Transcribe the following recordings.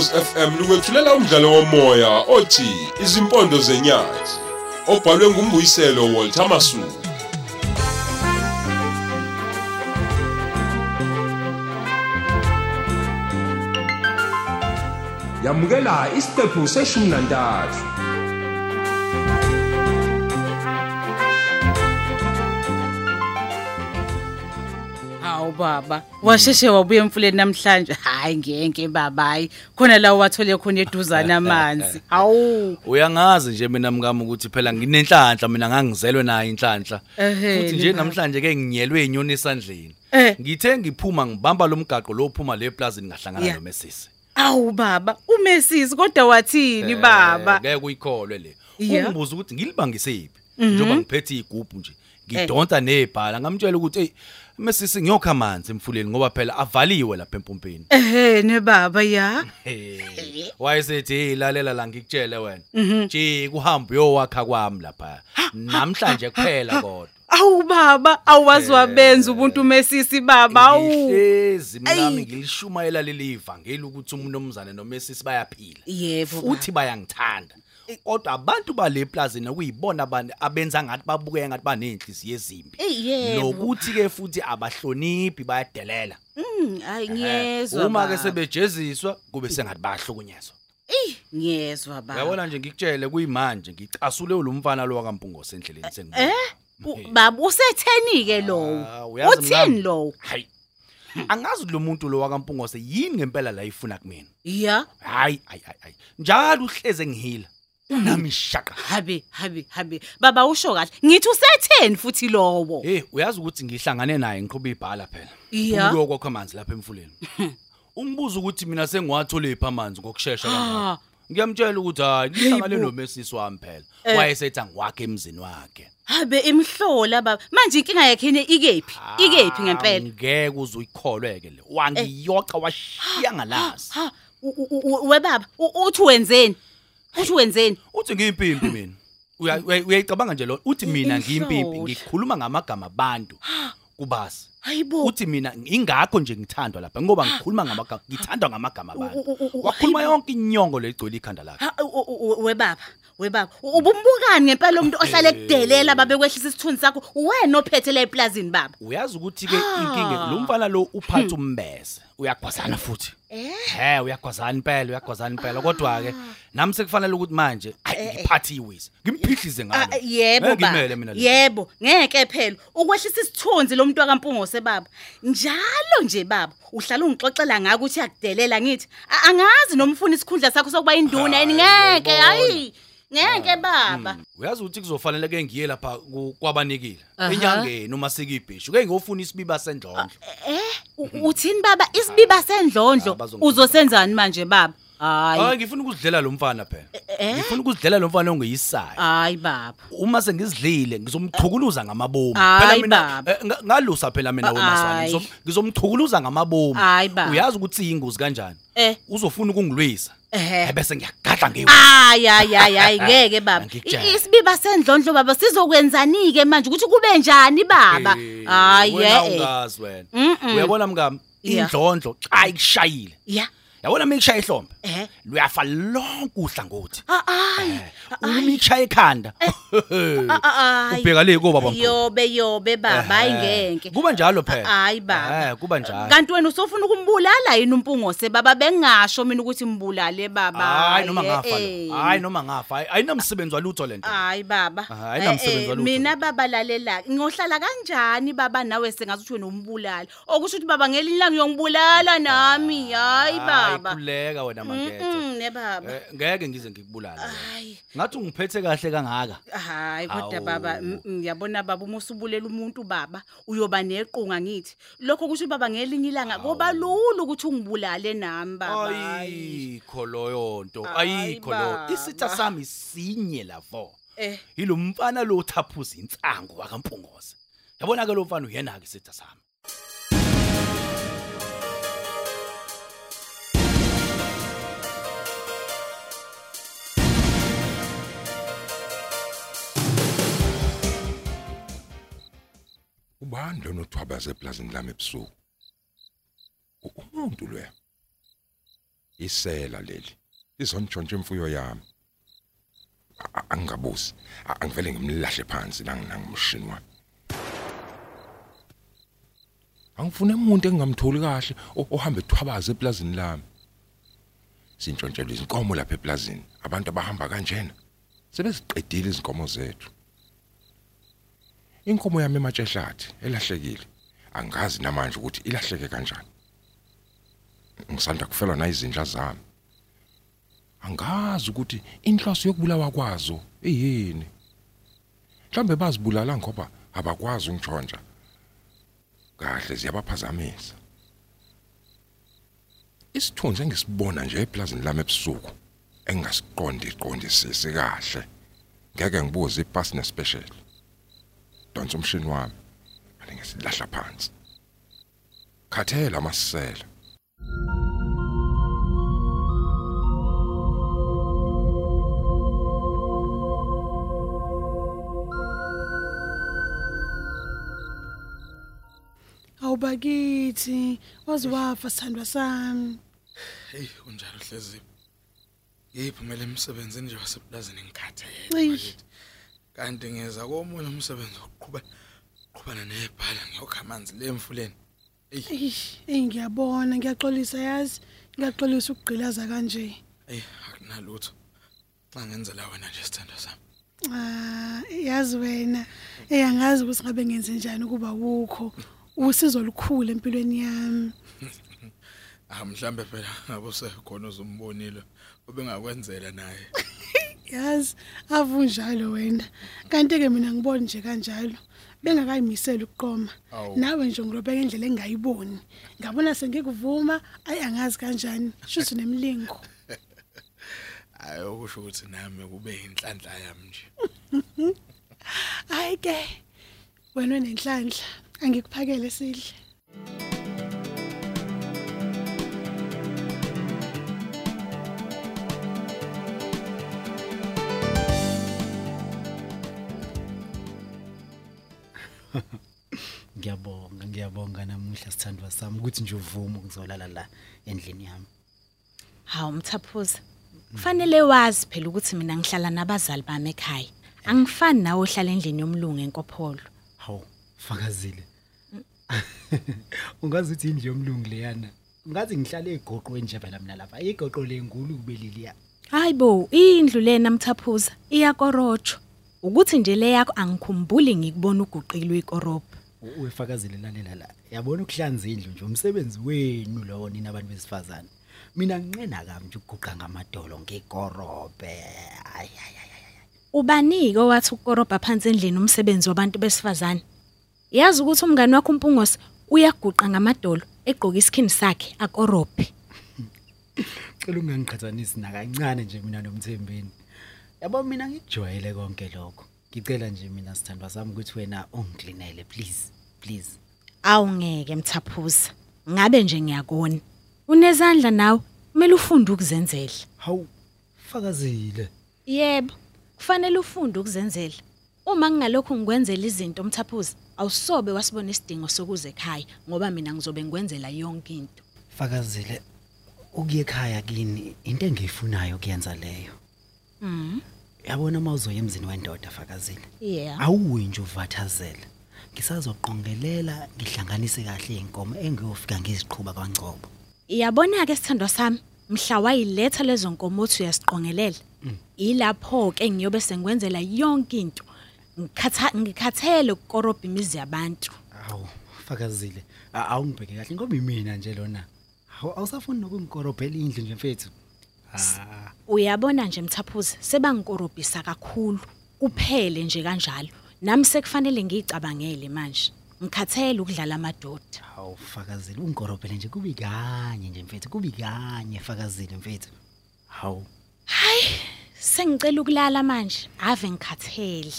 Ukhozi FM lukwethulela umdlalo womoya othi Izimpondo zenyathi obhalwe ngumbuyiselo Walter Masuku. Yamukela isiqephu seshumi nantathu. Hawu baba, washeshe wabuya emfuleni namhlanje. Hayi ngeke baba, hayi. Khona la wathole khona eduzana amanzi. Hawu. Uyangazi nje mina mkami ukuthi phela nginenhlanhla mina ngangizelwe nayo inhlanhla. Ehhe, Futhi nje nibaba. namhlanje ke nginyelwe inyoni esandleni. Eh. Ngithe ngiphuma ngibamba lo mgaqo lo uphuma le plazini ngahlangana Yeah. nomesisi. Awu baba, umesisi kodwa wathini baba? Ngeke uyikholwe le. Yeah. Ungibuza ukuthi ngilibangise iphi. Njoba ngiphethe igubhu nje. Ngidonta nebhala ngamtshela ukuthi hey mesisi ngiyokha amanzi emfuleni ngoba phela avaliwe lapha empompeni. Ehhe ne baba ya. Wayesethi lalela la ngikutshele wena. Nje kuhamba uyowakha kwami lapha. Namhlanje kuphela kodwa. Awu baba, awazi wabenza ubuntu umesisi baba. Awu. Ngihlezi mnami ngilishumayela leli ivangeli ukuthi umnumzane nomesisi bayaphila. Yebo. Futhi bayangithanda. Kodwa abantu bale plazini kuyibona abantu abenza ngathi babukeka ngathi banenhliziyo ezimbi. Eh, yebo. Nokuthi ke futhi abahloniphi bayadelela. Mm, Hayi ngiyezwa. Uma ke baba. sebejeziswa kube sengathi bayahlukunyezwa. ngiyezwa baba. Uyabona nje ngikutshele kuyimanje ngicasule lo mfana lo wakampungo sendleleni sengibona. Eh? U- Baba usetheni ke Ah, lowo? uyazi Uthini mngani? lowo? Hayi. Angazi lo muntu lo wakampungo yini ngempela la ifuna kumina. Ya. Hayi hayi hayi, hayi. Njalo uhleze ngihila. Unami shaka. Habe, habe, habe. Baba usho kahle. Ngithi usetheni futhi lowo? Hey, uyazi ukuthi ngihlangane naye ngiqhubha ibhala phela. Ya. Ukuyokwa amanzi lapha emfuleni. Ungibuza ukuthi mina sengiwathole ipha amanzi ngokusheshsha kanjani. Ah. Ngiyamtshela ukuthi hayi ngihlangane Yebo. nomesisi wami phela. Eh. Wayesethi angiwakhe emzini wakhe. Habe imhlola baba. Manje inkinga yakhe ine ikephi? Ikephi ngempela? Ngeke uzuyikholweke le. Wangiyoca washiya ngalazi. Ha, u- u- u- we baba, u- uthi wenzeni? Uthi wenzeni? Uthi ngiyimpimpi mina. Uya- uya- Uyayicabanga nje lo uthi mina ngiyimpimpi Inhlola. ngikhuluma ngamagama abantu kubasi. Hayibo. Uthi mina ingakho nje ngithandwa lapha ngoba ngikhuluma ngamagama ngithandwa ngamagama U- u- abantu. u- u- Wakhuluma hayibo. yonke inyongo legcwele ikhanda lakhe. Ha, u- u- u- we baba, we baba. Ubumbukani ngempela umuntu ohlale kudelela babe kwehlisa isithunzi sakho. Wena ophethe la eplazini baba. Uyazi ukuthi ke Ah. inkinga lo mfana lo uphatha umbese. Uyagwazana futhi. Eh? He uyagwazana impela uyagwazana impela kodwa ke nami sekufanele ukuthi manje ayi ngiphathe iwisi. Ngimphihlize ngalo. Ah, yebo Ngeke ngimele mina baba. le. Yebo, ngeke phela. Ukwehlisa isithunzi lo muntu wakampungo sebaba. Njalo nje baba, uhlala ungixoxela ngako ukuthi yakudelela ngithi. A- Angazi nomfuna isikhundla sakho sokuba induna Hayi, yini ngeke. ngiyabona. Hayi. Ngeke baba. Uyazi ukuthi kuzofanele ke ngiye lapha ku- kwabanikile. Aha. Enyangeni uma sikibhisho. Ke ngiyofuna isibiba sendlondlo. Eh, u- uthini baba isibiba sendlondlo Ah, bazongikhuluma. uzosenzani manje baba? Hayi. Hayi ngifuna ukuzidlela lo mfana phela. eh? Ngifuna ukuzidlela lo mfana ongeyisayo. Hayi baba. Uma sengizidlile ngizomchukuluza ngamabomu. Hayi, mina baba. eh, nga- ngalusa phela mina wemasana. Hayi. Ngizom- Ngizomchukuluza ngamabomu. Hayi, baba. Uyazi ukuthi iyingozi kanjani? Eh. Uzofuna ukungilwisa. Ehhe. Bese ngiyagadla ngewe. Hayi hayi hayi hayi ngeke baba. Ngikutshela. I- Isibiba sendlondlo baba sizokwenzani ke manje ukuthi kube njani baba? Eh, Hayi wena eh. ungazi wena. Mm-mm. Uyabona mngami? Yeah. Indlondlo xa ikushayile. Ya. Yabona mekushaya ihlombe. Eh. Luyafa lonke uhlangothi. Ah, Hayi. Uma ikshaya ekhanda. Hayi. Ubheka le ko baba mkhulu. Yobe yobe baba hayi Eh, ngeke. Kuba njalo phela. Hayi baba. Eh, kuba njalo. Kanti wena usofuna ukumbulala yini umpungose baba bengasho mina ukuthi mbulale baba. Hayi noma eh, ngafa eh. lo. Hayi noma ngafa. Hayi ayinamsebenzi walutho lento. Hayi baba. Ah, ayinamsebenzi Eh, eh, walutho. Mina baba lalela. Ngohlala kanjani baba nawe sengathi uthi wena umbulala. Okusho ukuthi baba ngelinye ilanga uyongibulala nami. Hayi baba. Khuleka wena makethe. Mm ne baba. Eh, Ngeke ngize ngikubulala. wena. Hayi. Ngathi ungiphethe kahle kangaka. Hayi kodwa baba mm, mm, yabona baba uma usubulela umuntu baba uyoba nequnga ngithi lokho kusho baba ngelinye ilanga kuba lula ukuthi ungibulale nami baba. Ayikho loyo nto. Ayikho lo. Isitha sami sinye lavo. eh Yilo mfana lo thaphuza insangu wakampungoze. Yabona ke lo mfana uyena ke isitha sami. Ubani lona othwabaza eplazini lami ebusuku? U- Umuntu lo. isela leli. Izonitshontsha imfuyo yami. A- a- angingabuzi. A- angivele ngimlahle phansi la ngimshini wami. Angifune umuntu engingamtholi kahle o- ohamba ethwabaza eplazini lami. Sintshontshelwe izinkomo lapha eplazini. Abantu abahamba kanjena. Sebeziqedile izinkomo zethu. Inkomo yami ematsheshathi elahlekile angazi namanje ukuthi ilahleke kanjani. Ngisanda kufelwa na izinja zami. Angazi ukuthi inhloso yokubulawa kwazo eyini mhlambe bazibulala ngoba abakwazi ungitshontsha kahle ziyabaphazamisa. Isithunzi engisibona nje eplazini lami ebusuku engasiqondi iqondisisi kahle ngeke ngibuze ipass nespecial donsa umshini wami ane ngisilahla phansi khathela amasela Awubakithi waziwafa sithandwa sami. Hey kunjalo hlezi. Yiphumela emsebenzini nje waseplazini ngikhathele. Eyi. bakithi. Kanti ngeza komunye umsebenzi oqhubha qhubana nebhala ngiyokha amanzi le emfuleni. Ey, ey ngiyabona ngiyaxolisa yazi. Ngiyaxolisa ukugqilaza kanje. Hey akunalutho. Xa ngenzela wena nje sithando sami. Ah, yazi wena. Ey angazi ukuthi ngabe ngenze njani kuba wukho. Usizo olukhulu empilweni yami. Ah mhlambe phela ngabe usekhona uzumbonile obengakwenzela naye. Yazi avunjalo wena. Kanti ke mina ngibona nje kanjalo. Bengakayimisela ukuqoma. Nawe nje ngilobeka indlela engayiboni. Ngabona sengikuvuma, ayi angazi kanjani. Shuthi nemlingo. Hayi okusho ukuthi nami kube inhlanhla yami nje. Hayi ke. Wena unenhlanhla. Angikuphakele sidle. Sithandwa sami ukuthi nje uvume ukuzolala la endlini yami. Hawu mthaphuza. Kufanele wazi phela ukuthi mina ngihlala nabazali bami ekhaya. Angifani nawe ohlala endlini yomlungu enkopholo. Hawu, fakazile. Ungazi ukuthi indlu yomlungu leyana. Ngazi ngihlala egoqweni nje phela mina lapha. Igoqo lenkulu kubeliliya. Hayibo, indlu lena mthaphuza iyakorojo. Ukuthi nje le yakho angikhumbuli ngikubona uguqilwe ikorobho. Uwefakazile lalela la. Yabona ukuhlanza indlu nje umsebenzi wenu lowo nina abantu besifazane. Mina nginqena kami nje ukuguqa ngamadolo ngekorobe. Ay ay ay. ay. Ubanike owathi ukorobha phansi endlini umsebenzi wabantu besifazane. Yazi ukuthi umngane wakho umpungose uyaguqa ngamadolo egqoka isikhini sakhe akorobhe. Cela ungangiqhathanisi nakancane nje mina nomthembeni. Yabo mina ngikujwayele konke lokho. Ngicela nje mina sithandwa sami ukuthi wena ungiklinele please, please. Awungeke mthaphuza. Ngabe nje ngiyakona. Unezandla nawe, kumele ufunde ukuzenzela. Hawu, fakazile. Yebo, kufanele ufunde ukuzenzela. Uma ngingalokho ngikwenzela izinto mthaphuza, awusobe wasibona isidingo sokuze ekhaya ngoba mina ngizobe ngikwenzela yonke into. Fakazile ukuye ekhaya kini into engiyifunayo kuyenza leyo. Mhm. Yabona mawuzoya emzini wendoda fakazile. Yeah. Awuyi nje uvathazela. Ngisazoqongelela ngihlanganise kahle inkomo engiyofika ngiziqhubha kwaNgcobo. Iyabona ke sithandwa sami, mhla wayiletha lezo nkomo othi uyasiqongelela. Ilapho ke ngiyobe sengikwenzela yonke into. Ngikhatha ngikhathele ukukorobha imizi yabantu. Awu, fakazile. A- Awungibheke kahle ngoba imina nje lona. Hawu awusafuni nokungikorobhela indlu nje mfethu. Ah, Uyabona nje mthaphuza, sebangikorobhisa kakhulu. Kuphele nje kanjalo. Nami sekufanele ngicabangele manje. Ngikhathele ukudlala amadoda. hawu fakazile ungikorobhele nje kubi kanye nje mfethu, kubi kanye fakazile mfethu. Hawu. Sengicela ukulala manje, ave ngikhathele.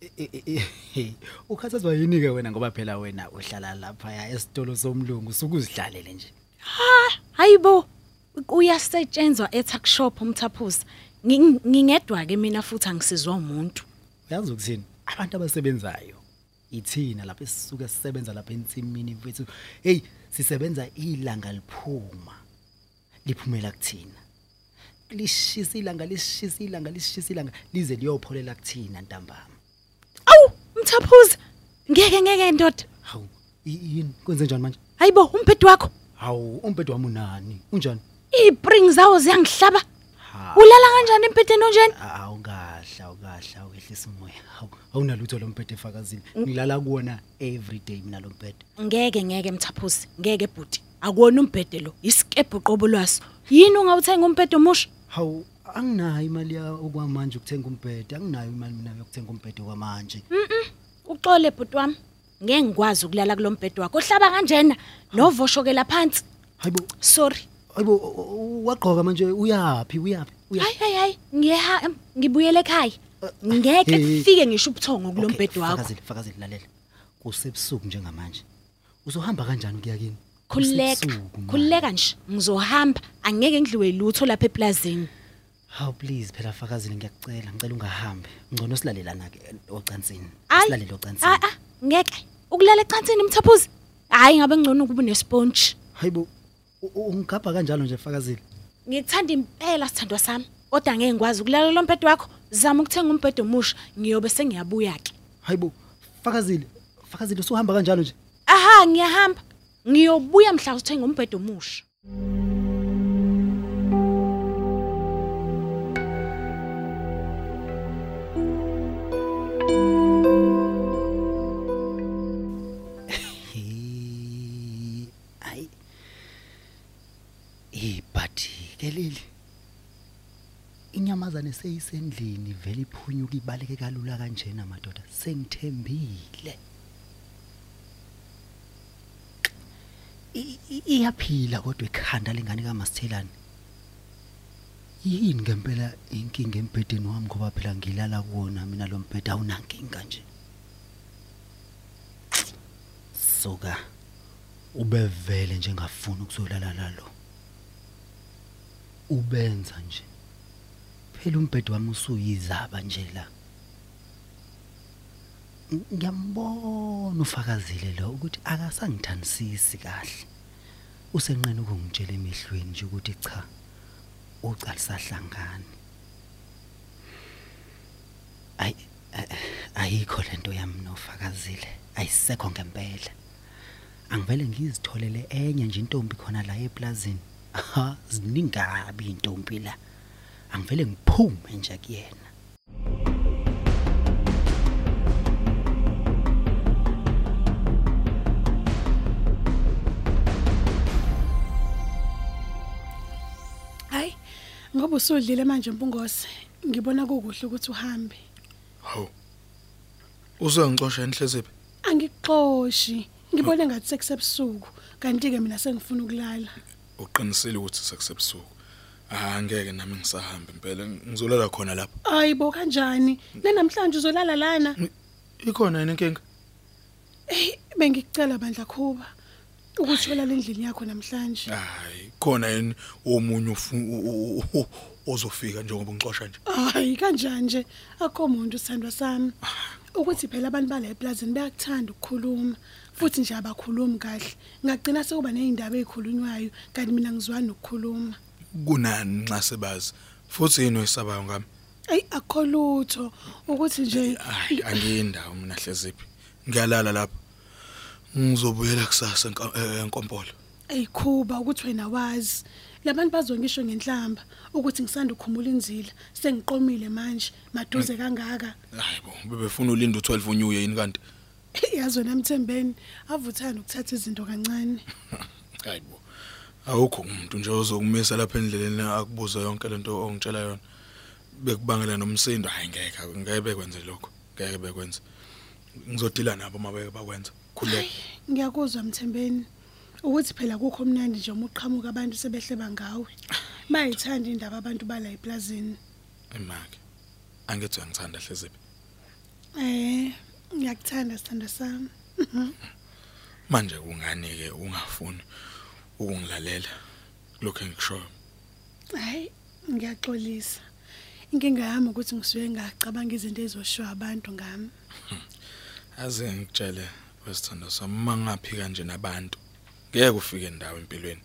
e- e- e- Ukhathazwa yini ke wena ngoba phela wena uhlala lapha ya esitolo somlungu sukuzidlalele nje. Hayibo, uyasetshenzwa etuck shop umthaphuza. Ngi- Ngingedwa ke mina futhi angisizwa umuntu. Uyazi ukuthini? Abantu abasebenzayo ithina lapha esisuka sisebenza lapha ensimini mfethu. Hey, sisebenza ilanga liphuma. liphumela kuthina lishisa ilanga lishisa ilanga lishisa ilanga lize liyopholela kuthina ntambama Awu, mthaphuza. Ngeke ngeke ndoda. hawu yini kwenze njani manje Hayibo, umphethu wakho. hawu umpethu wami unani unjani Iipring zawo ziyangihlaba. Ulala kanjani empetheni onjeni? awungahla awungahla awukehlisa umoya awunalutho lo mpethu efakazini ngilala kuwona every day mina lo mpethu Ngeke ngeke mthaphuzi. Ngeke bhuti. Akuwona umbhede lo. Iskephu uqobo lwaso. Yini ungawuthenga umbhede omusha? hawu anginayo imali okwamanje ukuthenga umbhede anginayo imali mina yokuthenga umbhede kwamanje Uxole bhuti wami. Ngeke ngikwazi ukulala kulombhede wakho. Ohlaba kanjena novoshokela phansi. hayibo Sorry. Hayibo u- u- wagqoka manje uyapi uyapi uyapi Hayi hayi hayi. Ngiyeha em, ngibuyele ekhaya. Ngeke hey. kufike ngisho ubuthongo kulombhede wakho. fakazile fakazile lalela kusebusuku njengamanje uzohamba kanjani ukuya kini Khuleka. Kusebusuku, man. Khuleka nje. Ngizohamba. Angeke ngidliwe lutho lapha eplazini. hawu please phela fakazile ngiyakucela ngicela ungahambi ngcono silalelana ke ocansini Ayi. silalele ocansini Ah ah, ngeke. Ukulala ecansini mthaphuzi. Hayi ngabe ngcono ukuba nesponge. hayibo u- u- ungigabha kanjalo nje fakazile Ngikuthanda impela sithandwa sami. Kodwa ngeke ngikwazi ukulala lo mbhede wakho. Zama ukuthenga umbhede omusha. Ngiyobe sengiyabuya ke. hayibo fakazile fakazile usuhamba kanjalo nje Aha, ngiyahamba. Ngiyobuya mhla uthenga umbhede omusha. Hey, ayi ibhadi ke leli inyamazane seyisendlini vele iphunyuka ibaleke kalula kanjena madoda. Sengithembile. I- i- iyaphila kodwa ikhanda lengane kaMasithelane? Yini ngempela inkinga embhedeni wami ngoba phela ngilala kuwona mina lo mbhede awunankinga nje? Soka ubevele nje ngafuna ukuzolala lalo. Ubenza nje. Phela umbhede wami usuyizaba nje la. Ng- ngiyambona ufakazile lo ukuthi akasangithandisisi kahle. Usenqena ukungitshela emehlweni nje ukuthi cha ucalisahlangani ay ayikho lento yami nofakazile. Ayisekho ngempela. Angivele ngizitholele enye nje intombi khona la eplazini aha ziningabi intombi la. Angivele ngiphume nje kuyena. Hayi ngoba usudlile manje mpungose ngibona kukuhle ukuthi uhambe. Hawu. Uzongixosha enhleziphi angixoshi. Ngibone ngathi sekusebusuku kanti ke mina sengifuna ukulala. Uqinisile ukuthi sekusebusuku ah ngeke nami ngisahambe impela. Ngizolala khona lapha ayibo kanjani? Namhlanje uzolala lana? Ikhona yini inkinga? Hey bengikucela bandla khuba ukuthi ulala endlini yakho namhlanje. Hayi khona yini omunye ufu- u- u- u- ozofika njengoba ngixosha nje? Hayi kanjani nje? Akho umuntu sithandwa sami. Ukuthi phela abantu bala eplazini bayakuthanda ukukhuluma. Futhi nje abakhulumi kahle. Ngagcina sekuba nezindaba ezikhulunywayo kanti mina ngizwani ukukhuluma kunani nxa sebazi? Futhi yini oyisabayo ngami? Ayi akho lutho. Ukuthi nje angiyindawo mina hleziphi ngiyalala lapha ngizobuyela kusasa eh, enkompolo. Eyikhuba ukuthi wena wazi. Labantu bazongisho ngenhlamba ukuthi ngisanda ukukhumbula inzila. Sengiqomile manje. Maduze kangaka. Hayibo bebefuna ulinda u12 unyuye yini kanti? yazi wena mthembeni avuthana ukuthatha izinto kancane. Hayibo awukho umuntu nje ozokumisa lapha endleleni akubuza yonke lento ongitshela yona. Bekubangela nomsindo hayi ngeke ngeke bekwenze lokho ngeke bekwenze. Ngizodila nabo mabeke bakwenza khuleka ngiyakuzwa mthembeni. Ukuthi phela kukho mnandi nje uma uqhamuka abantu sebehleba ngawe. Bayithanda indaba abantu bala eplazini. Emake angithi uyangithanda hleziphi eh. Ngiyakuthanda sithanda sami. Manje kungani ke ungafuni ukungilalela? Lokho engikushoyo. Hayi ngiyaxolisa. Inkinga yami ukuthi ngisuke ngacabanga izinto ezoshiwa abantu ngami. Aze ngitshele wesithando sami mangaphika nje nabantu ngeke ufike endawo empilweni.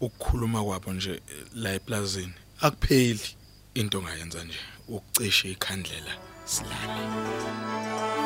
Ukukhuluma kwabo nje la eplazini akupheli. Into ongayenza nje ukucisha ikhandlela silale.